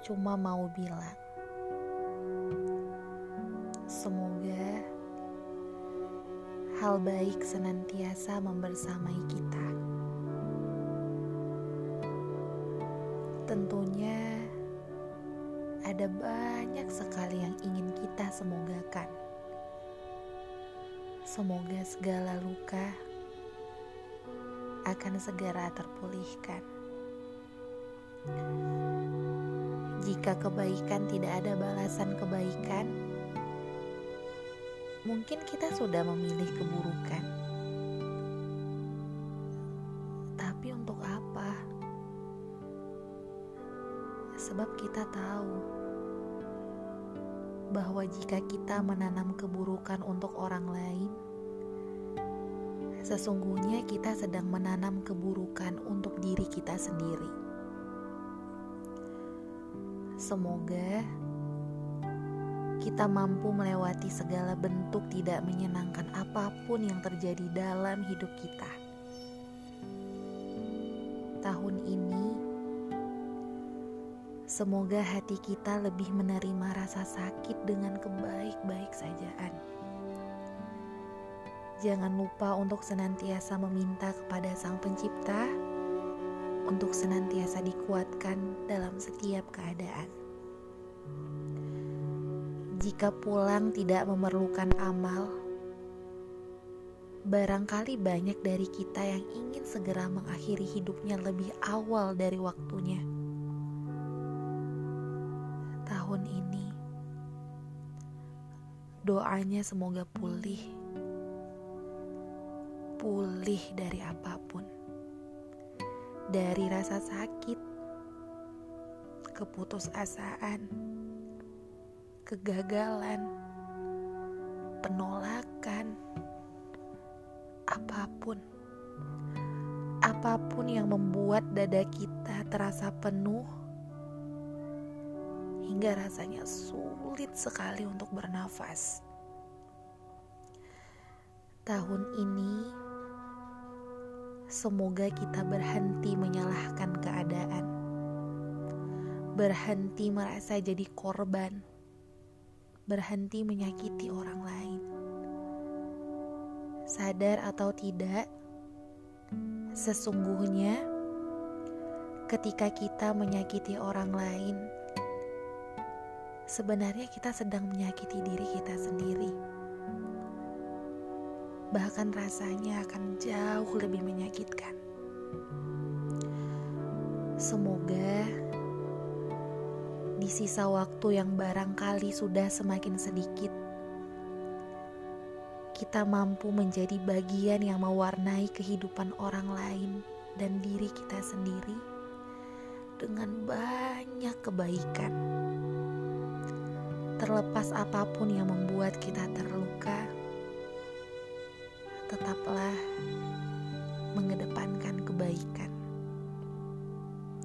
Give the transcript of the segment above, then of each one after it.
cuma mau bilang, semoga hal baik senantiasa membersamai kita. Tentunya ada banyak sekali yang ingin kita semogakan. Semoga segala luka akan segera terpulihkan. Jika kebaikan tidak ada balasan kebaikan, mungkin kita sudah memilih keburukan. Tapi untuk apa? Sebab kita tahu bahwa jika kita menanam keburukan untuk orang lain, sesungguhnya kita sedang menanam keburukan untuk diri kita sendiri. Semoga kita mampu melewati segala bentuk tidak menyenangkan apa pun yang terjadi dalam hidup kita. Tahun ini, semoga hati kita lebih menerima rasa sakit dengan kebaik-baik sajaan. Jangan lupa untuk senantiasa meminta kepada Sang Pencipta untuk senantiasa dikuatkan dalam setiap keadaan. Jika pulang tidak memerlukan amal, barangkali banyak dari kita yang ingin segera mengakhiri hidupnya lebih awal dari waktunya. Tahun ini, doanya semoga pulih, pulih dari apa pun dari rasa sakit, keputusasaan, kegagalan, penolakan, apa pun. Apa pun yang membuat dada kita terasa penuh hingga rasanya sulit sekali untuk bernafas. Tahun ini Semoga kita berhenti menyalahkan keadaan, berhenti merasa jadi korban, berhenti menyakiti orang lain. Sadar atau tidak, sesungguhnya ketika kita menyakiti orang lain, sebenarnya kita sedang menyakiti diri kita sendiri bahkan rasanya akan jauh lebih menyakitkan. Semoga di sisa waktu yang barangkali sudah semakin sedikit, kita mampu menjadi bagian yang mewarnai kehidupan orang lain dan diri kita sendiri dengan banyak kebaikan. Terlepas apa pun yang membuat kita terluka, tetaplah mengedepankan kebaikan.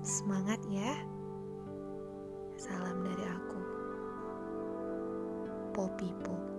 Semangat ya! Salam dari aku, Popipo.